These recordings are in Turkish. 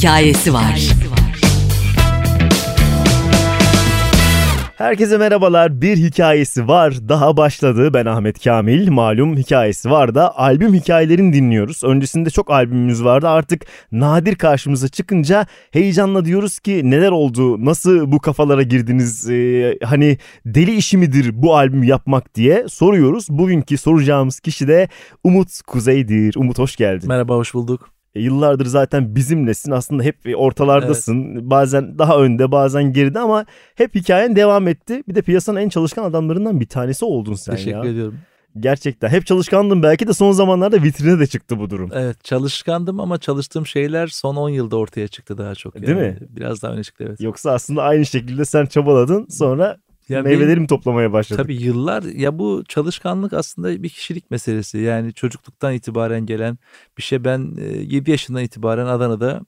hikayesi var. Herkese merhabalar. Bir hikayesi var. Daha başladı. Ben Ahmet Kamil. Malum hikayesi var da albüm hikayelerini dinliyoruz. Öncesinde çok albümümüz vardı. Artık nadir karşımıza çıkınca heyecanla diyoruz ki neler oldu? Nasıl bu kafalara girdiniz? Ee, hani deli işi midir bu albüm yapmak diye soruyoruz. Bugünkü soracağımız kişi de Umut Kuzey'dir. Umut hoş geldin. Merhaba hoş bulduk. E, yıllardır zaten bizimlesin aslında hep ortalardasın. Evet. Bazen daha önde bazen geride ama hep hikayen devam etti. Bir de piyasanın en çalışkan adamlarından bir tanesi oldun sen Teşekkür ya. Teşekkür ediyorum. Gerçekten hep çalışkandın belki de son zamanlarda vitrine de çıktı bu durum. Evet çalışkandım ama çalıştığım şeyler son 10 yılda ortaya çıktı daha çok. Yani. Değil mi? Biraz daha öne çıktı evet. Yoksa aslında aynı şekilde sen çabaladın sonra ya meyveleri mi toplamaya başladın? Tabii yıllar ya bu çalışkanlık aslında bir kişilik meselesi. Yani çocukluktan itibaren gelen bir şey. Ben 7 yaşından itibaren Adana'da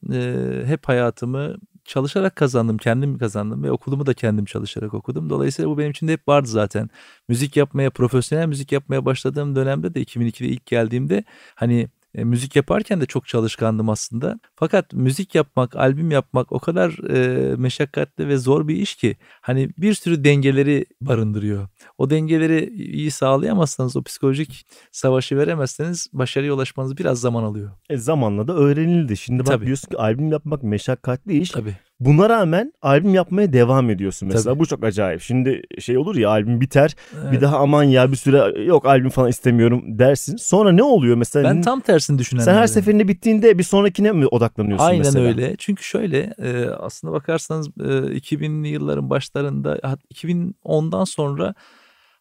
hep hayatımı çalışarak kazandım, kendim kazandım ve okulumu da kendim çalışarak okudum. Dolayısıyla bu benim için de hep vardı zaten. Müzik yapmaya, profesyonel müzik yapmaya başladığım dönemde de 2002'de ilk geldiğimde hani e, müzik yaparken de çok çalışkandım aslında. Fakat müzik yapmak, albüm yapmak o kadar e, meşakkatli ve zor bir iş ki hani bir sürü dengeleri barındırıyor. O dengeleri iyi sağlayamazsanız, o psikolojik savaşı veremezseniz başarıya ulaşmanız biraz zaman alıyor. E zamanla da öğrenildi. Şimdi bak Tabii. diyorsun ki albüm yapmak meşakkatli iş. Tabii. Buna rağmen albüm yapmaya devam ediyorsun mesela. Tabii. Bu çok acayip. Şimdi şey olur ya albüm biter. Evet. Bir daha aman ya bir süre yok albüm falan istemiyorum dersin. Sonra ne oluyor mesela? Ben tam tersini düşünenlerden. Sen her seferinde bittiğinde bir sonrakine mi odaklanıyorsun Aynen mesela? Aynen öyle. Çünkü şöyle e, aslında bakarsanız e, 2000'li yılların başlarında 2010'dan sonra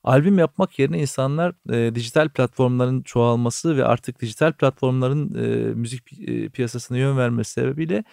albüm yapmak yerine insanlar e, dijital platformların çoğalması ve artık dijital platformların e, müzik e, piyasasına yön vermesi sebebiyle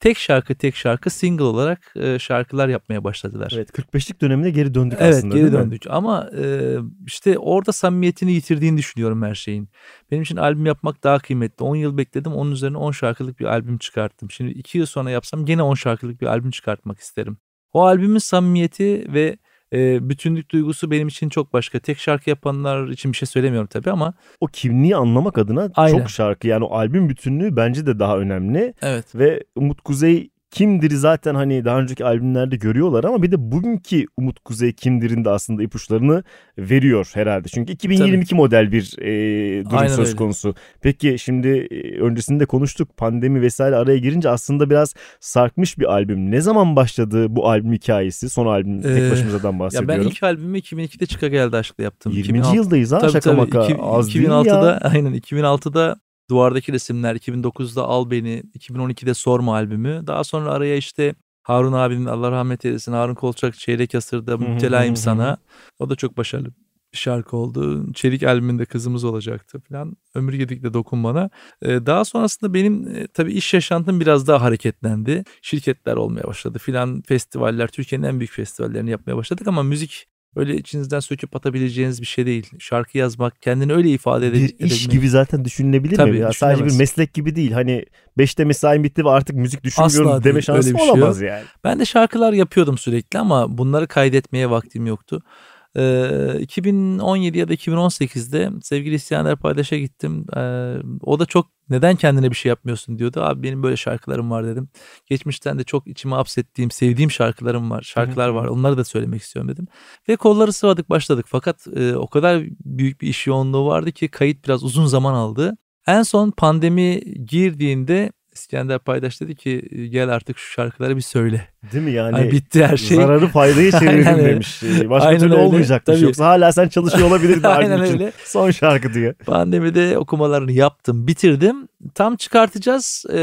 tek şarkı tek şarkı single olarak e, şarkılar yapmaya başladılar. Evet 45'lik dönemine geri döndük evet, aslında. Evet geri döndük mi? ama e, işte orada samimiyetini yitirdiğini düşünüyorum her şeyin. Benim için albüm yapmak daha kıymetli. 10 yıl bekledim onun üzerine 10 şarkılık bir albüm çıkarttım. Şimdi 2 yıl sonra yapsam gene 10 şarkılık bir albüm çıkartmak isterim. O albümün samimiyeti ve e, bütünlük duygusu benim için çok başka. Tek şarkı yapanlar için bir şey söylemiyorum tabii ama. O kimliği anlamak adına Aynen. çok şarkı yani o albüm bütünlüğü bence de daha önemli. Evet. Ve Umut Kuzey kimdir zaten hani daha önceki albümlerde görüyorlar ama bir de bugünkü Umut Kuzey kimdirin de aslında ipuçlarını veriyor herhalde. Çünkü 2022 Tabii. model bir e, durum Aynen söz öyle. konusu. Peki şimdi e, öncesinde konuştuk pandemi vesaire araya girince aslında biraz sarkmış bir albüm. Ne zaman başladı bu albüm hikayesi? Son albüm tek ee, başımızadan bahsediyorum. Ya ben ilk albümü 2002'de Çıka Geldi Aşk'la yaptım. 20. 2006, yıldayız ha tabii, şaka tabii, maka. 2, Az 2006'da aynen 2006'da Duvardaki resimler 2009'da Al Beni, 2012'de Sorma albümü. Daha sonra araya işte Harun abinin Allah rahmet eylesin Harun Kolçak Çeyrek Asır'da Müptelayım Sana. O da çok başarılı bir şarkı oldu. Çelik albümünde kızımız olacaktı falan. Ömür Gedik'le Dokun Bana. Ee, daha sonrasında benim e, tabii iş yaşantım biraz daha hareketlendi. Şirketler olmaya başladı filan. Festivaller, Türkiye'nin en büyük festivallerini yapmaya başladık ama müzik öyle içinizden söküp atabileceğiniz bir şey değil. Şarkı yazmak, kendini öyle ifade edebilmek. Bir iş gibi zaten düşünülebilir Tabii, mi? Ya sadece bir meslek gibi değil. Hani 5'te mesain bitti ve artık müzik düşünmüyorum Asla deme değil, şansı şey olamaz şey yani. Ben de şarkılar yapıyordum sürekli ama bunları kaydetmeye vaktim yoktu. 2017 ya da 2018'de sevgili İskender Paydaş'a gittim. o da çok neden kendine bir şey yapmıyorsun diyordu. Abi benim böyle şarkılarım var dedim. Geçmişten de çok içime hapsettiğim, sevdiğim şarkılarım var. Şarkılar var. Onları da söylemek istiyorum dedim. Ve kolları sıvadık başladık. Fakat o kadar büyük bir iş yoğunluğu vardı ki kayıt biraz uzun zaman aldı. En son pandemi girdiğinde İskender Paydaş dedi ki gel artık şu şarkıları bir söyle. Değil mi yani? Ay bitti her şey. Zararı faydayı çevirdim demiş. Başka Aynen türlü öyle. olmayacakmış. Tabii. Yoksa hala sen çalışıyor olabilirdin Aynen öyle. Için. Son şarkı diye. Pandemide okumalarını yaptım, bitirdim. Tam çıkartacağız. Ee,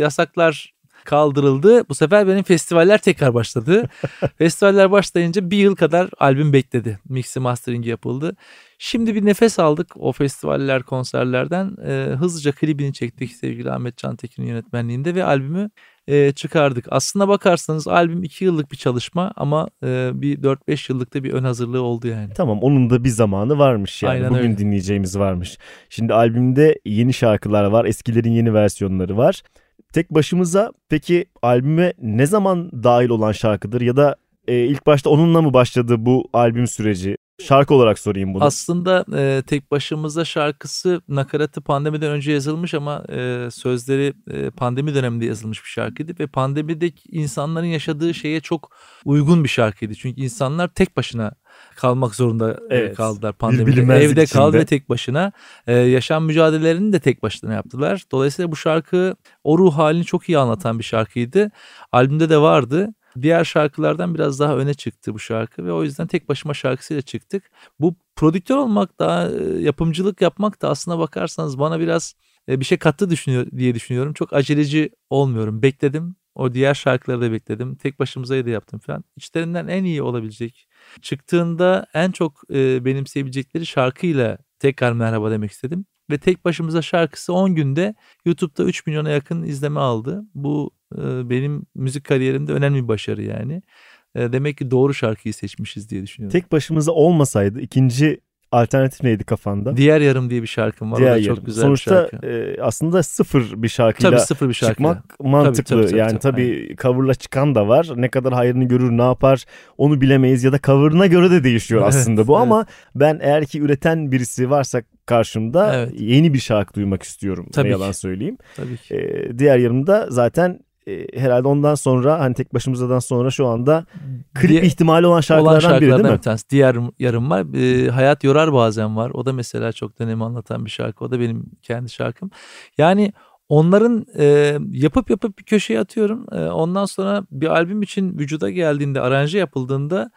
yasaklar kaldırıldı. Bu sefer benim festivaller tekrar başladı. festivaller başlayınca bir yıl kadar albüm bekledi. Mixi mastering yapıldı. Şimdi bir nefes aldık o festivaller, konserlerden. E, hızlıca klibini çektik sevgili Ahmet Cantekin'in yönetmenliğinde ve albümü e, çıkardık. Aslına bakarsanız albüm 2 yıllık bir çalışma ama e, bir 4-5 yıllıkta bir ön hazırlığı oldu yani. Tamam onun da bir zamanı varmış yani. Aynen Bugün öyle. dinleyeceğimiz varmış. Şimdi albümde yeni şarkılar var, eskilerin yeni versiyonları var. Tek başımıza peki albüme ne zaman dahil olan şarkıdır ya da e, ilk başta onunla mı başladı bu albüm süreci? Şarkı olarak sorayım bunu. Aslında e, tek başımıza şarkısı nakaratı pandemiden önce yazılmış ama e, sözleri e, pandemi döneminde yazılmış bir şarkıydı ve pandemideki insanların yaşadığı şeye çok uygun bir şarkıydı. Çünkü insanlar tek başına kalmak zorunda evet. kaldılar pandemide. Evde içinde. kaldı ve tek başına e, yaşam mücadelelerini de tek başına yaptılar. Dolayısıyla bu şarkı o ruh halini çok iyi anlatan bir şarkıydı. Albümde de vardı. Diğer şarkılardan biraz daha öne çıktı bu şarkı ve o yüzden tek başıma şarkısıyla çıktık. Bu prodüktör olmak da yapımcılık yapmak da aslına bakarsanız bana biraz bir şey kattı düşünüyor diye düşünüyorum. Çok aceleci olmuyorum. Bekledim. O diğer şarkıları da bekledim. Tek başımıza da yaptım falan. İçlerinden en iyi olabilecek. Çıktığında en çok e, benimseyebilecekleri şarkıyla tekrar merhaba demek istedim. Ve tek başımıza şarkısı 10 günde YouTube'da 3 milyona yakın izleme aldı. Bu e, benim müzik kariyerimde önemli bir başarı yani. Demek ki doğru şarkıyı seçmişiz diye düşünüyorum. Tek başımıza olmasaydı ikinci alternatif neydi kafanda? Diğer Yarım diye bir şarkım var. Diğer Yarım. Çok güzel Sonuçta bir şarkı. E, aslında sıfır bir şarkıyla tabii sıfır bir şarkı. çıkmak mantıklı. Tabii, tabii, tabii, yani tabii, tabii cover'la çıkan da var. Ne kadar hayrını görür ne yapar onu bilemeyiz ya da cover'ına göre de değişiyor evet, aslında bu evet. ama ben eğer ki üreten birisi varsa karşımda evet. yeni bir şarkı duymak istiyorum. Tabii ne yalan söyleyeyim. Tabii ki. Ee, diğer yarımda zaten e, herhalde ondan sonra hani tek başımızadan sonra şu anda klip Diye, ihtimali olan şarkılardan, olan biri değil mi? Bir tanesi. Diğer yarım var. E, Hayat Yorar Bazen var. O da mesela çok dönemi anlatan bir şarkı. O da benim kendi şarkım. Yani onların e, yapıp yapıp bir köşeye atıyorum. E, ondan sonra bir albüm için vücuda geldiğinde, aranje yapıldığında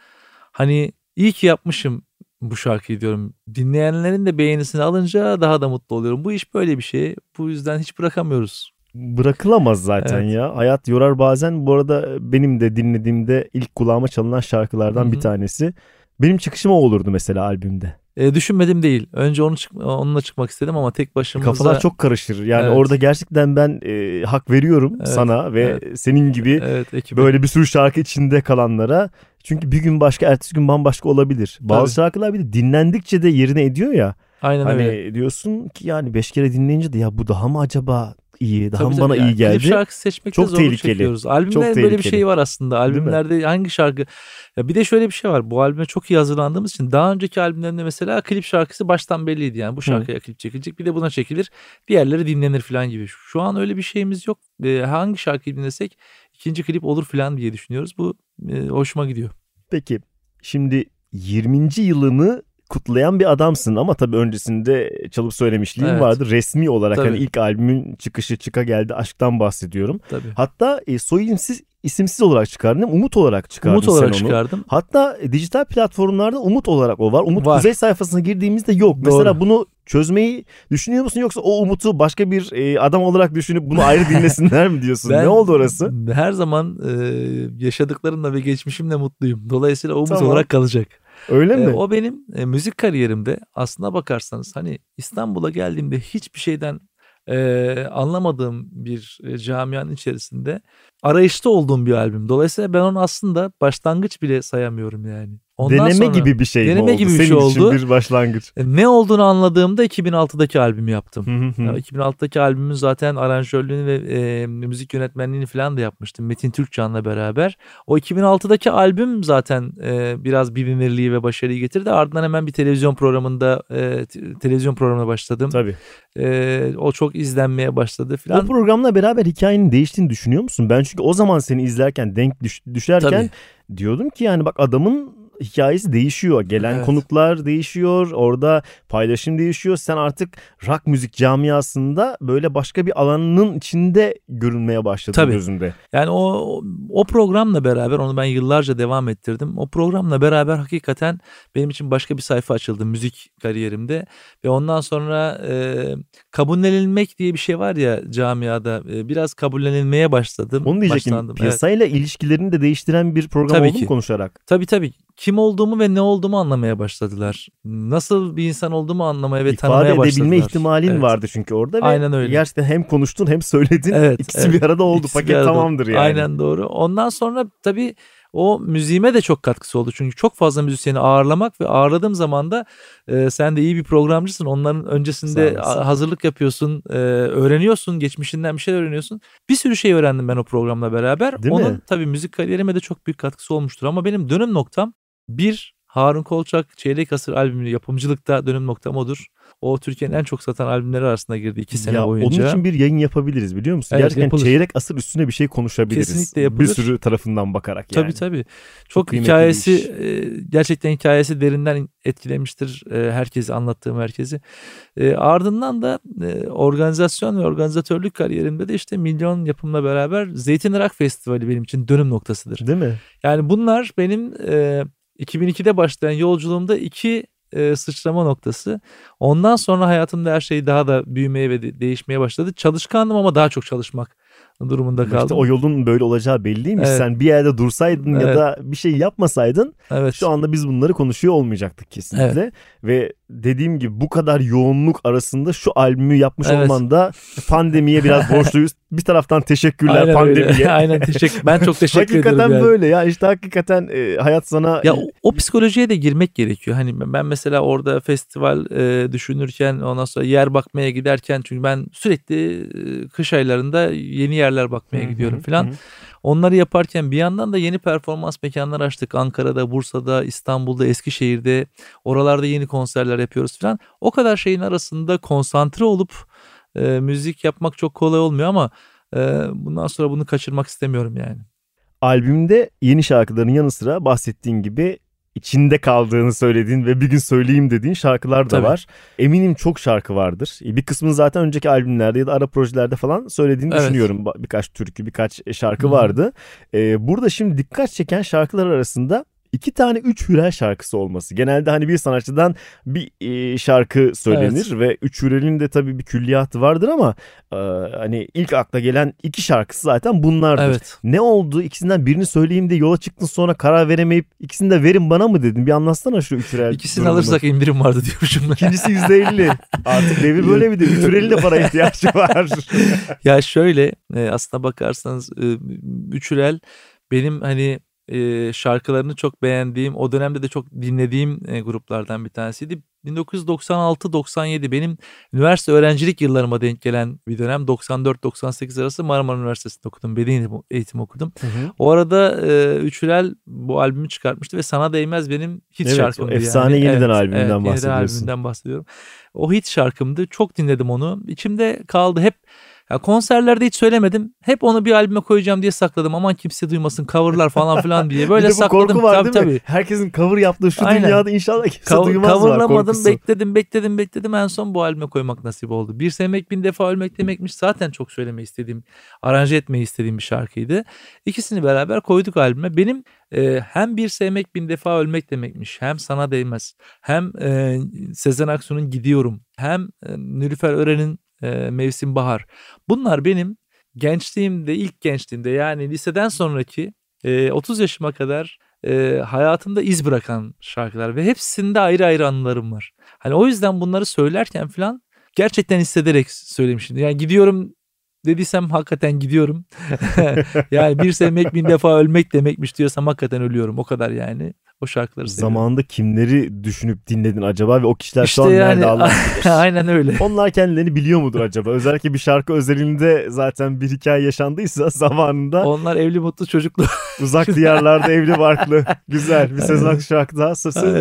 hani iyi ki yapmışım bu şarkıyı diyorum. Dinleyenlerin de beğenisini alınca daha da mutlu oluyorum. Bu iş böyle bir şey. Bu yüzden hiç bırakamıyoruz bırakılamaz zaten evet. ya. Hayat yorar bazen. Bu arada benim de dinlediğimde ilk kulağıma çalınan şarkılardan Hı-hı. bir tanesi. Benim çıkışım o olurdu mesela albümde. E, düşünmedim değil. Önce onu çık onunla çıkmak istedim ama tek başımıza... Kafalar çok karışır. Yani evet. orada gerçekten ben e, hak veriyorum evet. sana ve evet. senin gibi evet, böyle bir sürü şarkı içinde kalanlara. Çünkü bir gün başka, ertesi gün bambaşka olabilir. Bazı Tabii. şarkılar bir de dinlendikçe de yerine ediyor ya. Aynen hani öyle. diyorsun ki yani beş kere dinleyince de ya bu daha mı acaba iyi, daha bana tabii iyi geldi. Klip şarkı seçmekte çok zorluk tehlikeli. çekiyoruz. Albümlerin çok böyle bir şeyi var aslında. Albümlerde hangi şarkı... Ya bir de şöyle bir şey var. Bu albüme çok iyi hazırlandığımız için daha önceki albümlerinde mesela klip şarkısı baştan belliydi. Yani bu şarkıya Hı. klip çekilecek bir de buna çekilir. Diğerleri dinlenir falan gibi. Şu an öyle bir şeyimiz yok. Ee, hangi şarkıyı dinlesek ikinci klip olur falan diye düşünüyoruz. Bu e, hoşuma gidiyor. Peki şimdi 20. yılını kutlayan bir adamsın ama tabii öncesinde çalıp söylemişliğim evet. vardı. Resmi olarak hani tabii. hani ilk albümün çıkışı çıka geldi aşktan bahsediyorum. Tabii. Hatta e, soyimsiz isimsiz olarak çıkardın Umut olarak çıkardın Umut olarak sen onu. çıkardım. Hatta e, dijital platformlarda Umut olarak o var. Umut var. Kuzey sayfasına girdiğimizde yok. Doğru. Mesela bunu çözmeyi düşünüyor musun yoksa o Umut'u başka bir e, adam olarak düşünüp bunu ayrı dinlesinler mi diyorsun? ben, ne oldu orası? Her zaman e, yaşadıklarımla ve geçmişimle mutluyum. Dolayısıyla Umut tamam. olarak kalacak. Öyle mi? E, o benim e, müzik kariyerimde aslına bakarsanız hani İstanbul'a geldiğimde hiçbir şeyden e, anlamadığım bir e, camianın içerisinde arayışta olduğum bir albüm. Dolayısıyla ben onu aslında başlangıç bile sayamıyorum yani. Ondan deneme sonra, gibi bir şey deneme mi oldu? Gibi bir Senin şey oldu. bir başlangıç. E, ne olduğunu anladığımda 2006'daki albümü yaptım. yani 2006'daki albümün zaten aranjörlüğünü ve e, müzik yönetmenliğini falan da yapmıştım Metin Türkcan'la beraber. O 2006'daki albüm zaten e, biraz bilinirliği ve başarıyı getirdi. Ardından hemen bir televizyon programında e, televizyon programına başladım. Tabii. E, o çok izlenmeye başladı falan. O programla beraber hikayenin değiştiğini düşünüyor musun? Ben çünkü o zaman seni izlerken denk düş, düşerken Tabii. diyordum ki yani bak adamın hikayesi değişiyor. Gelen evet. konuklar değişiyor. Orada paylaşım değişiyor. Sen artık rock müzik camiasında böyle başka bir alanının içinde görünmeye başladın Tabii. gözünde. Yani o o programla beraber onu ben yıllarca devam ettirdim. O programla beraber hakikaten benim için başka bir sayfa açıldı müzik kariyerimde ve ondan sonra e, kabullenilmek diye bir şey var ya camiada e, biraz kabullenilmeye başladım. Onu diyecektim. Başlandım. Piyasayla evet. ilişkilerini de değiştiren bir program tabii oldu ki. mu konuşarak? Tabii tabii kim olduğumu ve ne olduğumu anlamaya başladılar. Nasıl bir insan olduğumu anlamaya ve İfade tanımaya başladılar. İfade edebilme ihtimalin evet. vardı çünkü orada ve Aynen öyle. gerçekten hem konuştun hem söyledin. Evet, İkisi evet. bir arada oldu. İkisi Paket tamamdır yani. Aynen doğru. Ondan sonra tabii o müziğime de çok katkısı oldu. Çünkü çok fazla müzisyeni ağırlamak ve ağırladığım zaman da e, sen de iyi bir programcısın. Onların öncesinde hazırlık yapıyorsun, e, öğreniyorsun, geçmişinden bir şey öğreniyorsun. Bir sürü şey öğrendim ben o programla beraber. Değil Onun mi? tabii müzik kariyerime de çok büyük katkısı olmuştur. Ama benim dönüm noktam bir Harun Kolçak Çeyrek Asır albümü yapımcılıkta dönüm noktam odur. O Türkiye'nin en çok satan albümleri arasında girdi iki sene ya, boyunca. Onun için bir yayın yapabiliriz biliyor musun? Evet, Gerçekten yapılır. çeyrek asır üstüne bir şey konuşabiliriz. Kesinlikle yapılır. Bir sürü tarafından bakarak yani. Tabii tabii. Çok, Çok hikayesi e, gerçekten hikayesi derinden etkilemiştir e, herkesi anlattığım herkesi. E, ardından da organizasyon ve organizatörlük kariyerimde de işte milyon yapımla beraber Zeytin Rock Festivali benim için dönüm noktasıdır. Değil mi? Yani bunlar benim 2002'de başlayan yolculuğumda iki e, sıçrama noktası. Ondan sonra hayatımda her şey daha da büyümeye ve de- değişmeye başladı. Çalışkandım ama daha çok çalışmak durumunda kaldım. İşte o yolun böyle olacağı belliymiş. Evet. Sen bir yerde dursaydın ya Evet. da bir şey yapmasaydın evet. şu anda biz bunları konuşuyor olmayacaktık kesinlikle. Ve dediğim gibi bu kadar yoğunluk arasında şu albümü yapmış Evet. olman da pandemiye biraz borçluyuz. Bir taraftan teşekkürler Aynen pandemiye. öyle. Aynen teşekkür. Ben çok teşekkür hakikaten ederim. yani. böyle ya işte hakikaten e, hayat sana Ya o, o psikolojiye de girmek gerekiyor. Hani ben- mesela orada festival e, düşünürken ondan sonra yer bakmaya giderken çünkü ben sürekli e, kış aylarında yeni yerler bakmaya Hı hı, gidiyorum hı falan. hı. Onları yaparken bir yandan da yeni performans mekanları açtık. Ankara'da, Bursa'da, İstanbul'da, Eskişehir'de. Oralarda yeni konserler yapıyoruz falan. O kadar şeyin arasında konsantre olup e, müzik yapmak çok kolay olmuyor ama e, bundan sonra bunu kaçırmak istemiyorum yani. albümde yeni şarkıların yanı sıra bahsettiğin gibi içinde kaldığını söylediğin ve bir gün söyleyeyim dediğin şarkılar da Tabii. var. Eminim çok şarkı vardır. E, Bir kısmını zaten önceki albümlerde ya da ara projelerde falan söylediğini Evet. düşünüyorum. Birkaç türkü, birkaç şarkı Hı hı. vardı. Ee, burada şimdi dikkat çeken şarkılar arasında iki tane üç hürel şarkısı olması. Genelde hani bir sanatçıdan bir e, şarkı söylenir ve üç hürelin de tabii bir külliyatı vardır ama e, hani ilk akla gelen iki şarkısı zaten bunlardır. Evet. Ne oldu? İkisinden birini söyleyeyim diye yola çıktın sonra karar veremeyip ikisini de verin bana mı dedin? Bir anlatsana şu üçürel İkisini durumunu. alırsak indirim vardı diyormuşum. İkincisi %50. Artık devir böyle midir? Üçürelin de para ihtiyacı var. ya şöyle e, aslına bakarsanız e, Üçürel benim hani e, şarkılarını çok beğendiğim o dönemde de çok dinlediğim e, gruplardan bir tanesiydi. 1996-97 benim üniversite öğrencilik yıllarıma denk gelen bir dönem. 94-98 arası Marmara Üniversitesi'nde okudum. Beden eğitim, eğitim okudum. O arada e, Üçürel bu albümü çıkartmıştı ve Sana Değmez benim hit Evet, şarkımdı. efsane yani. yeniden Evet, albümünden evet, yeniden bahsediyorsun. albümünden bahsediyorum. O hit şarkımdı. Çok dinledim onu. İçimde kaldı. Hep ya konserlerde hiç söylemedim. Hep onu bir albüme koyacağım diye sakladım. Aman kimse duymasın coverlar falan filan diye. Böyle bir de bu sakladım. korku var tabii, değil mi? tabii. Herkesin cover yaptığı şu Aynen. dünyada inşallah kimse Kav- duymaz var coverlamadım, korkusu. bekledim, bekledim, bekledim. En son bu albüme koymak nasip oldu. Bir sevmek bin defa ölmek demekmiş. Zaten çok söylemeyi istediğim, aranje etmeyi istediğim bir şarkıydı. İkisini beraber koyduk albüme. Benim e, hem bir sevmek bin defa ölmek demekmiş. Hem sana değmez. Hem e, Sezen Aksu'nun Gidiyorum. Hem e, Nilüfer Ören'in e, Mevsim Bahar. Bunlar benim gençliğimde, ilk gençliğimde yani liseden sonraki e, 30 yaşıma kadar e, hayatımda iz bırakan şarkılar ve hepsinde ayrı ayrı anılarım var. Hani o yüzden bunları söylerken falan gerçekten hissederek söylemişim. Yani gidiyorum dediysem hakikaten gidiyorum. yani bir sevmek bin defa ölmek demekmiş diyorsam hakikaten ölüyorum. O kadar yani. O şarkıları seviyorum. Zamanında kimleri düşünüp dinledin acaba ve o kişiler İşte şu an yani- nerede Allah bilir. Aynen öyle. Onlar kendilerini biliyor mudur acaba? Özellikle bir şarkı özelinde zaten bir hikaye yaşandıysa zamanında Onlar evli mutlu çocuklu. uzak diyarlarda evli barklı. Güzel bir Sezen Aksu şarkı daha,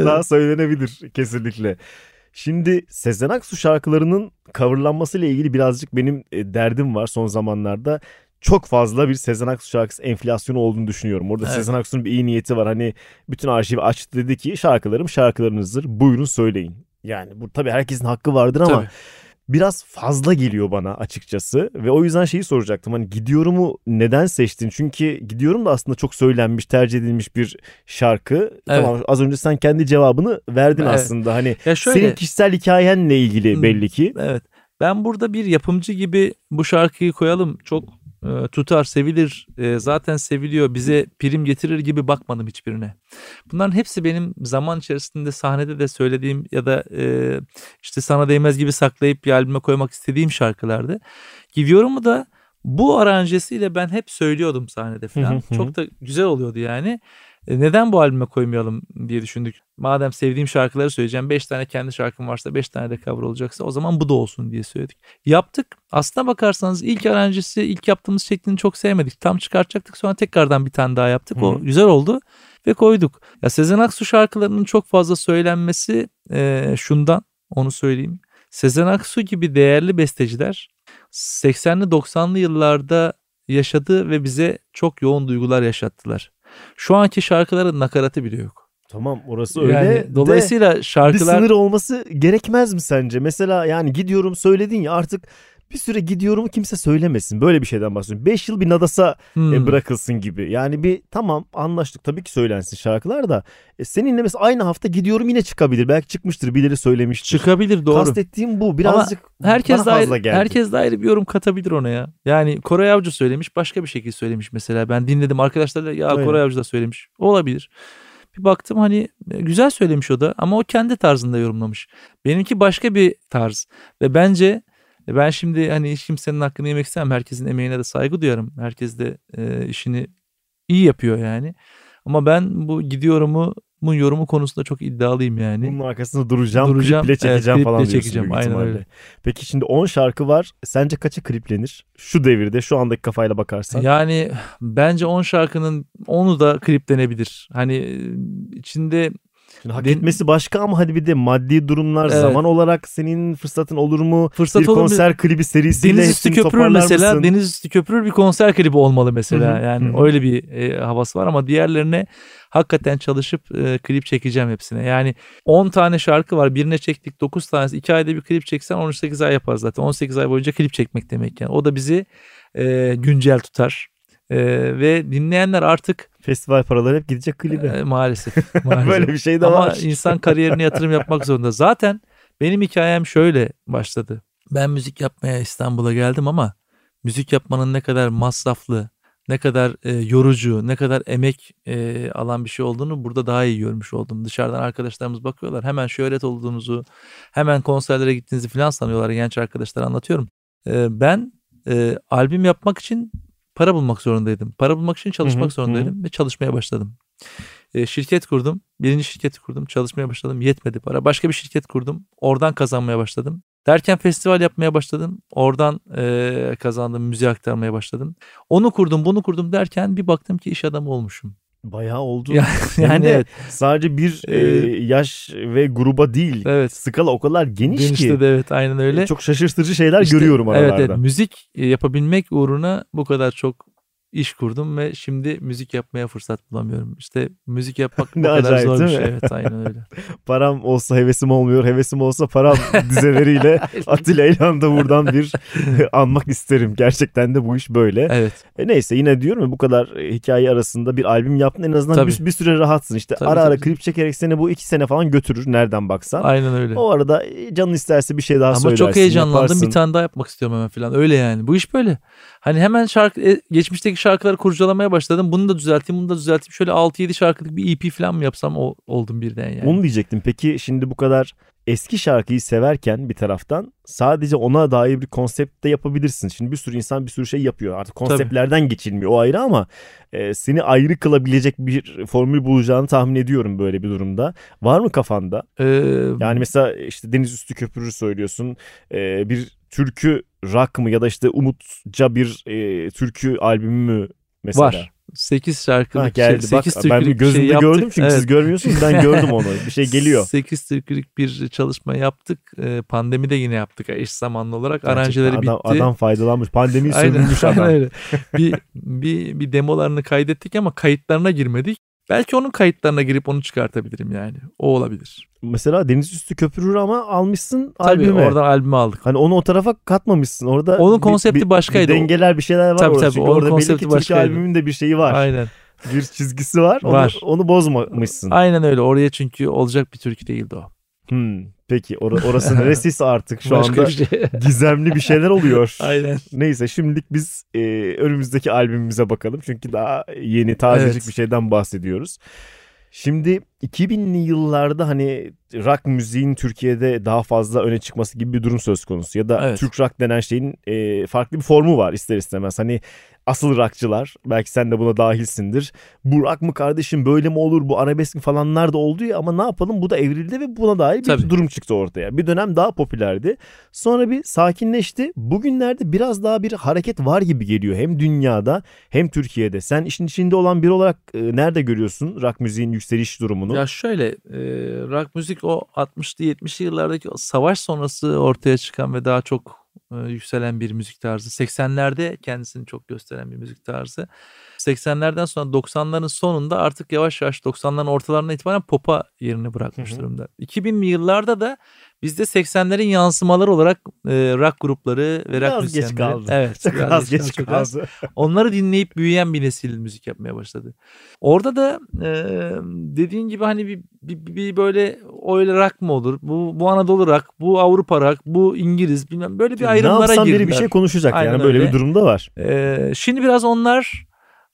daha söylenebilir kesinlikle. Şimdi Sezen Aksu şarkılarının coverlanması ile ilgili birazcık benim e, derdim var son zamanlarda. Çok fazla bir Sezen Aksu şarkısı enflasyonu olduğunu düşünüyorum. Orada Evet. Sezen Aksu'nun bir iyi niyeti var. Hani bütün arşivi açtı dedi ki şarkılarım şarkılarınızdır. Buyurun söyleyin. Yani bu tabii herkesin hakkı vardır ama Tabii. biraz fazla geliyor bana açıkçası ve o yüzden şeyi soracaktım hani gidiyorumu neden seçtin çünkü gidiyorum da aslında çok söylenmiş tercih edilmiş bir şarkı tamam az önce sen kendi cevabını verdin Evet. aslında hani Ya şöyle. senin kişisel hikayenle ilgili belli ki Evet. Ben burada bir yapımcı gibi bu şarkıyı koyalım. Çok tutar, sevilir. E, zaten seviliyor. Bize prim getirir gibi bakmadım hiçbirine. Bunların hepsi benim zaman içerisinde sahnede de söylediğim ya da e, işte sana değmez gibi saklayıp bir albüme koymak istediğim şarkılardı. Gidiyorum da bu aranjesiyle ben hep söylüyordum sahnede falan. Çok da güzel oluyordu yani. E, Neden bu albüme koymayalım diye düşündük. Madem sevdiğim şarkıları söyleyeceğim. 5 tane kendi şarkım varsa 5 tane de cover olacaksa o zaman bu da olsun diye söyledik. Yaptık. Aslına bakarsanız ilk aranjesi ilk yaptığımız şeklini çok sevmedik. Tam çıkartacaktık sonra tekrardan bir tane daha yaptık. Hı O güzel oldu. ve koyduk. Ya Sezen Aksu şarkılarının çok fazla söylenmesi e, şundan onu söyleyeyim. Sezen Aksu gibi değerli besteciler 80'li 90'lı yıllarda yaşadı ve bize çok yoğun duygular yaşattılar. Şu anki şarkıların nakaratı bile yok. Tamam orası öyle. Yani dolayısıyla şarkılar bir sınır olması gerekmez mi sence? Mesela yani gidiyorum söyledin ya artık bir süre gidiyorumu kimse söylemesin. Böyle bir şeyden bahsediyorum. 5 yıl bir nadasa Hmm. e, bırakılsın gibi. Yani bir tamam anlaştık tabii ki söylensin şarkılar da. E, seninle mesela aynı hafta gidiyorum yine çıkabilir. Belki çıkmıştır birileri söylemiştir. çıkabilir doğru. Kastettiğim bu. Birazcık Herkes bana fazla ayrı, geldi. herkes de ayrı bir yorum katabilir ona ya. Yani Koray Avcı söylemiş başka bir şekilde söylemiş mesela. Ben dinledim arkadaşlarla ya Aynen. Koray Avcı da söylemiş. Olabilir. Bir baktım hani e, güzel söylemiş o da ama o kendi tarzında yorumlamış. Benimki başka bir tarz ve bence e, ben şimdi hani hiç kimsenin hakkını yemek istemem. Herkesin emeğine de saygı duyarım. Herkes de e, işini iyi yapıyor yani. Ama ben bu gidiyorumu bu yorumu konusunda çok iddialıyım yani. Bunun arkasında duracağım, Duracağım, kliple evet, çekeceğim kliple falan diyorsun çekeceğim, büyük aynen ihtimalle. öyle. Peki şimdi 10 şarkı var. Sence kaça kliplenir? Şu devirde, şu andaki kafayla bakarsan. Yani bence 10 şarkının 10'u da kliplenebilir. Hani içinde Şimdi hak etmesi başka ama hadi bir de maddi durumlar Evet. zaman olarak senin fırsatın olur mu? fırsat bir olur konser klibi serisiyle Deniz Üstü toparlar mesela mısın? Deniz Üstü Köprülür bir konser klibi olmalı mesela. Hı hı, yani hı hı. öyle bir e, havası var ama diğerlerine hakikaten çalışıp e, klip çekeceğim hepsine. Yani 10 tane şarkı var. Birine çektik 9 tanesi. 2 ayda bir klip çeksen 18 ay yapar zaten. 18 ay boyunca klip çekmek demek yani. O da bizi e, güncel tutar. E, ve dinleyenler artık Festival paraları hep gidecek klibe. e, maalesef, maalesef. Böyle bir şey de Ama var. insan kariyerine yatırım yapmak zorunda. Zaten benim hikayem şöyle başladı. Ben müzik yapmaya İstanbul'a geldim ama müzik yapmanın ne kadar masraflı, ne kadar e, yorucu, ne kadar emek e, alan bir şey olduğunu burada daha iyi görmüş oldum. Dışarıdan arkadaşlarımız bakıyorlar. Hemen şöhret olduğunuzu, hemen konserlere gittiğinizi falan sanıyorlar. Genç arkadaşlar anlatıyorum. E, ben e, albüm yapmak için para bulmak zorundaydım. Para bulmak için çalışmak Hı hı, zorundaydım ve çalışmaya başladım. E, şirket kurdum. Birinci şirketi kurdum. Çalışmaya başladım. Yetmedi para. Başka bir şirket kurdum. Oradan kazanmaya başladım. Derken festival yapmaya başladım. Oradan e, kazandım. Müziğe aktarmaya başladım. Onu kurdum, bunu kurdum derken bir baktım ki iş adamı olmuşum. Bayağı oldu. Yani evet. Sadece bir e, Ee, yaş ve gruba değil. Evet. Skala o kadar geniş Genişte ki. de evet aynen öyle. Çok şaşırtıcı şeyler İşte, görüyorum aralarda. Evet, evet müzik e, yapabilmek uğruna bu kadar çok iş kurdum ve şimdi müzik yapmaya fırsat bulamıyorum. İşte müzik yapmak bu Ne kadar acayip, zor bir şey. mi? Evet aynen öyle. Param olsa hevesim olmuyor. Hevesim olsa param dizeleriyle Atilla İlhan'ı da buradan bir anmak isterim. Gerçekten de bu iş böyle. Evet. E neyse yine diyorum ya bu kadar e, hikaye arasında bir albüm yaptın en azından Tabii. bir, bir süre rahatsın. İşte Tabii, ara ara tabii. klip çekerek seni bu iki sene falan götürür nereden baksan. Aynen öyle. O arada e, canın isterse bir şey daha Ama söylersin. çok heyecanlandım. yaparsın. Bir tane daha yapmak istiyorum hemen falan. Öyle yani. Bu iş böyle. Hani hemen şarkı e, geçmişteki şarkıları kurcalamaya başladım. Bunu da düzelteyim, bunu da düzelteyim. Şöyle 6-7 şarkılık bir EP falan mı yapsam o, oldum birden yani. Onu diyecektim. Peki şimdi bu kadar eski şarkıyı severken bir taraftan sadece ona dair bir konsept de yapabilirsin. Şimdi bir sürü insan bir sürü şey yapıyor. Artık konseptlerden geçilmiyor o ayrı ama e, seni ayrı kılabilecek bir formül bulacağını tahmin ediyorum böyle bir durumda. Var mı kafanda? Ee, Yani mesela işte Deniz Üstü Köprürü söylüyorsun. E, bir türkü rock mı ya da işte Umutça bir e, türkü albümü mü mesela? Var. 8 şarkılık Ha, geldi. şey, Bak 8 ben türkülük bir gözümde şey yaptık. gördüm çünkü Evet. siz görmüyorsunuz ben gördüm onu. Bir şey geliyor. 8 türkülük bir çalışma yaptık. Ee, pandemide yine yaptık eş zamanlı olarak. Gerçekten Aranjeleri adam, bitti. Adam faydalanmış. Pandemiyi Aynen, sömürmüş aynen adam. öyle. bir, bir, bir demolarını kaydettik ama kayıtlarına girmedik. Belki onun kayıtlarına girip onu çıkartabilirim yani. O olabilir. Mesela Deniz Üstü Köprürür ama almışsın Tabii albüme. oradan albümü aldık. Hani onu o tarafa katmamışsın. Orada Onun bir- konsepti bir, başkaydı. Bir dengeler bir şeyler var Tabii, orada. tabii, Çünkü onun orada belli ki başkaydı. albümünün de bir şeyi var. Aynen. Bir çizgisi var. Onu, Var. onu bozmamışsın. Aynen öyle. Oraya çünkü olacak bir türkü değildi o. Hmm, peki or- orası neresiyse artık şu Başka anda bir şey. gizemli bir şeyler oluyor. Aynen. Neyse şimdilik biz e, önümüzdeki albümümüze bakalım. Çünkü daha yeni tazecik Evet. bir şeyden bahsediyoruz. Şimdi 2000'li yıllarda hani rock müziğin Türkiye'de daha fazla öne çıkması gibi bir durum söz konusu. Ya da Evet. Türk rock denen şeyin e, farklı bir formu var ister istemez. Hani asıl rockçılar belki sen de buna dahilsindir. Bu rock mı kardeşim böyle mi olur bu arabesk falanlar da oldu ya ama ne yapalım bu da evrildi ve buna dair bir Tabii. durum çıktı ortaya. Bir dönem daha popülerdi. Sonra bir sakinleşti. Bugünlerde biraz daha bir hareket var gibi geliyor. Hem dünyada hem Türkiye'de. Sen işin içinde olan biri olarak e, nerede görüyorsun rock müziğin yükseliş durumunu? Ya şöyle e, rock müzik o 60'lı 70'li yıllardaki savaş sonrası ortaya çıkan ve daha çok e, yükselen bir müzik tarzı. 80'lerde kendisini çok gösteren bir müzik tarzı. 80'lerden sonra 90'ların sonunda artık yavaş yavaş 90'ların ortalarına itibaren pop'a yerini bırakmış Hı hı. durumda. 2000'li yıllarda da bizde 80'lerin yansımaları olarak e, rock grupları ve rock Biraz geç kaldı. Evet. Çok biraz az geç geç kaldı, az. Onları dinleyip büyüyen bir nesil müzik yapmaya başladı. Orada da e, dediğin gibi hani bir, bir, bir böyle öyle rock mı olur? Bu, bu Anadolu rock, bu Avrupa rock, bu İngiliz bilmem böyle bir ne ayrımlara yapsan biri girdiler. bir şey konuşacak Aynen yani böyle öyle. bir durumda var. E, şimdi biraz onlar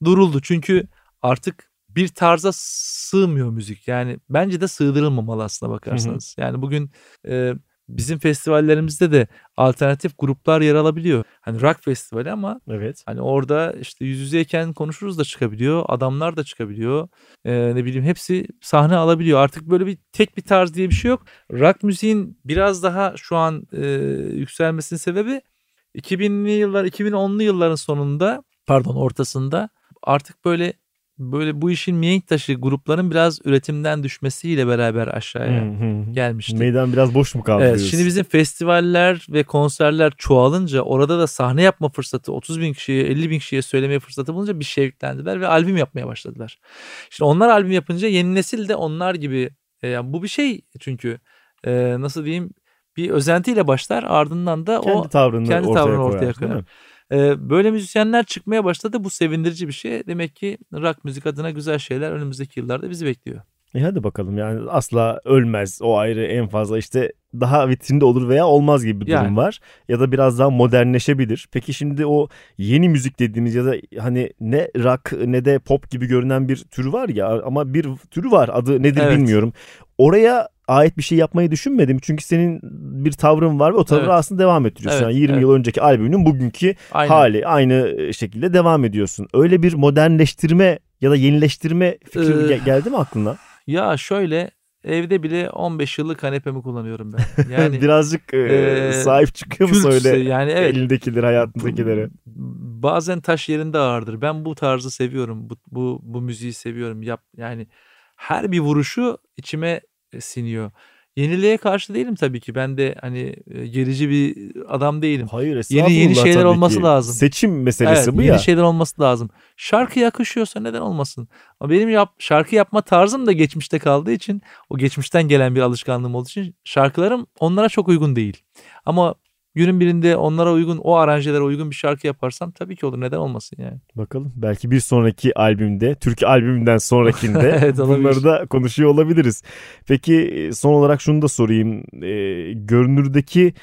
duruldu çünkü artık bir tarza sığmıyor müzik. Yani bence de sığdırılmamalı aslına bakarsanız. Yani bugün e, bizim festivallerimizde de alternatif gruplar yer alabiliyor. Hani rock festivali ama Evet. Hani orada işte yüz yüzeyken konuşuruz da çıkabiliyor. Adamlar da çıkabiliyor. Ee, ne bileyim hepsi sahne alabiliyor. Artık böyle bir tek bir tarz diye bir şey yok. Rock müziğin biraz daha şu an e, yükselmesinin sebebi 2000'li yıllar 2010'lu yılların sonunda pardon ortasında artık böyle böyle bu işin mihenk taşı grupların biraz üretimden düşmesiyle beraber aşağıya gelmişti. Meydan biraz boş mu kaldı Evet, diyorsun? şimdi bizim festivaller ve konserler çoğalınca orada da sahne yapma fırsatı 30 bin kişiye 50 bin kişiye söylemeye fırsatı bulunca bir şevklendiler ve albüm yapmaya başladılar. Şimdi onlar albüm yapınca yeni nesil de onlar gibi e, yani bu bir şey çünkü e, nasıl diyeyim bir özentiyle başlar ardından da kendi o tavrını kendi ortaya tavrını koyar, ortaya koyar. Mi? e, böyle müzisyenler çıkmaya başladı bu sevindirici bir şey. Demek ki rock müzik adına güzel şeyler önümüzdeki yıllarda bizi bekliyor. E hadi bakalım yani asla ölmez o ayrı en fazla işte daha vitrinde olur veya olmaz gibi bir durum Yani. var. Ya da biraz daha modernleşebilir. Peki şimdi o yeni müzik dediğimiz ya da hani ne rock ne de pop gibi görünen bir tür var ya ama bir türü var adı nedir Evet. bilmiyorum. Oraya ait bir şey yapmayı düşünmedim. Çünkü senin bir tavrın var ve o tavrı Evet. aslında devam ettiriyorsun. Evet, Yani 20 evet. yıl önceki albümünün bugünkü Aynen. hali aynı şekilde devam ediyorsun. Öyle bir modernleştirme ya da yenileştirme fikri Ee, ge- geldi mi aklına? Ya şöyle evde bile 15 yıllık kanepemi kullanıyorum ben. Yani Birazcık e, e, sahip çıkıyor musun kültse, öyle yani evet. elindekileri hayatındakilere? Bazen taş yerinde ağırdır. Ben bu tarzı seviyorum. Bu bu bu müziği seviyorum. Yap yani her bir vuruşu içime e, siniyor. Yeniliğe karşı değilim tabii ki. Ben de hani e, gerici bir adam değilim. Hayır Yeni- yeni şeyler olması ki. lazım. Seçim meselesi Evet, bu yeni ya. şeyler olması lazım. Şarkı yakışıyorsa neden olmasın? Ama benim yap, şarkı yapma tarzım da geçmişte kaldığı için, o geçmişten gelen bir alışkanlığım olduğu için şarkılarım onlara çok uygun değil. Ama günün birinde onlara uygun, o aranjelere uygun bir şarkı yaparsam tabii ki olur. Neden olmasın yani? Bakalım belki bir sonraki albümde, Türk albümünden sonrakinde Evet, bunları da konuşuyor olabiliriz. Peki e, son olarak şunu da sorayım. E, görünürdeki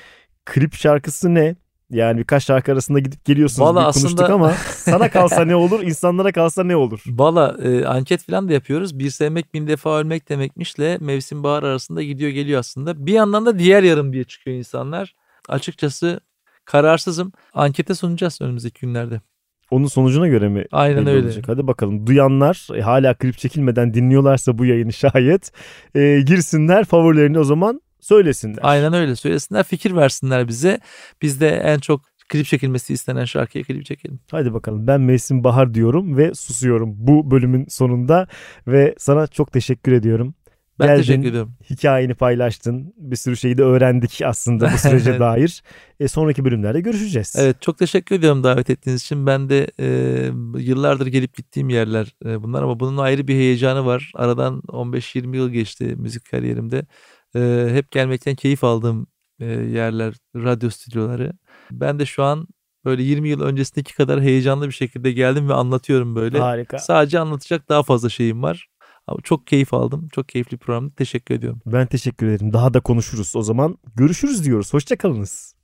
klip şarkısı ne? Yani birkaç şarkı arasında gidip geliyorsunuz Vallahi bir konuştuk aslında- ama sana kalsa ne olur, insanlara kalsa ne olur? Valla e, anket falan da yapıyoruz. Bir sevmek bin defa ölmek demekmişle mevsim bahar arasında gidiyor geliyor aslında. Bir yandan da diğer yarım diye çıkıyor insanlar. Açıkçası kararsızım. Ankete sunacağız önümüzdeki günlerde. Onun sonucuna göre mi Aynen öyle. olacak? Hadi bakalım. Duyanlar e, hala klip çekilmeden dinliyorlarsa bu yayını şayet e, girsinler favorilerini o zaman söylesinler. Aynen öyle söylesinler fikir versinler bize. Biz de en çok klip çekilmesi istenen şarkıya klip çekelim. Hadi bakalım ben mevsim bahar diyorum ve susuyorum bu bölümün sonunda ve sana çok teşekkür ediyorum. Ben Geldin, teşekkür ediyorum. Hikayeni paylaştın. Bir sürü şeyi de öğrendik aslında bu sürece Evet. dair. E, sonraki bölümlerde görüşeceğiz. Evet çok teşekkür ediyorum davet ettiğiniz için. Ben de e, yıllardır gelip gittiğim yerler e, bunlar ama bunun ayrı bir heyecanı var. Aradan 15-20 yıl geçti müzik kariyerimde. E, hep gelmekten keyif aldığım e, yerler, radyo stüdyoları. Ben de şu an böyle 20 yıl öncesindeki kadar heyecanlı bir şekilde geldim ve anlatıyorum böyle. Harika. Sadece anlatacak daha fazla şeyim var. Ama çok keyif aldım. Çok keyifli bir programdı. Teşekkür ediyorum. Ben teşekkür ederim. Daha da konuşuruz o zaman. Görüşürüz diyoruz. Hoşçakalınız.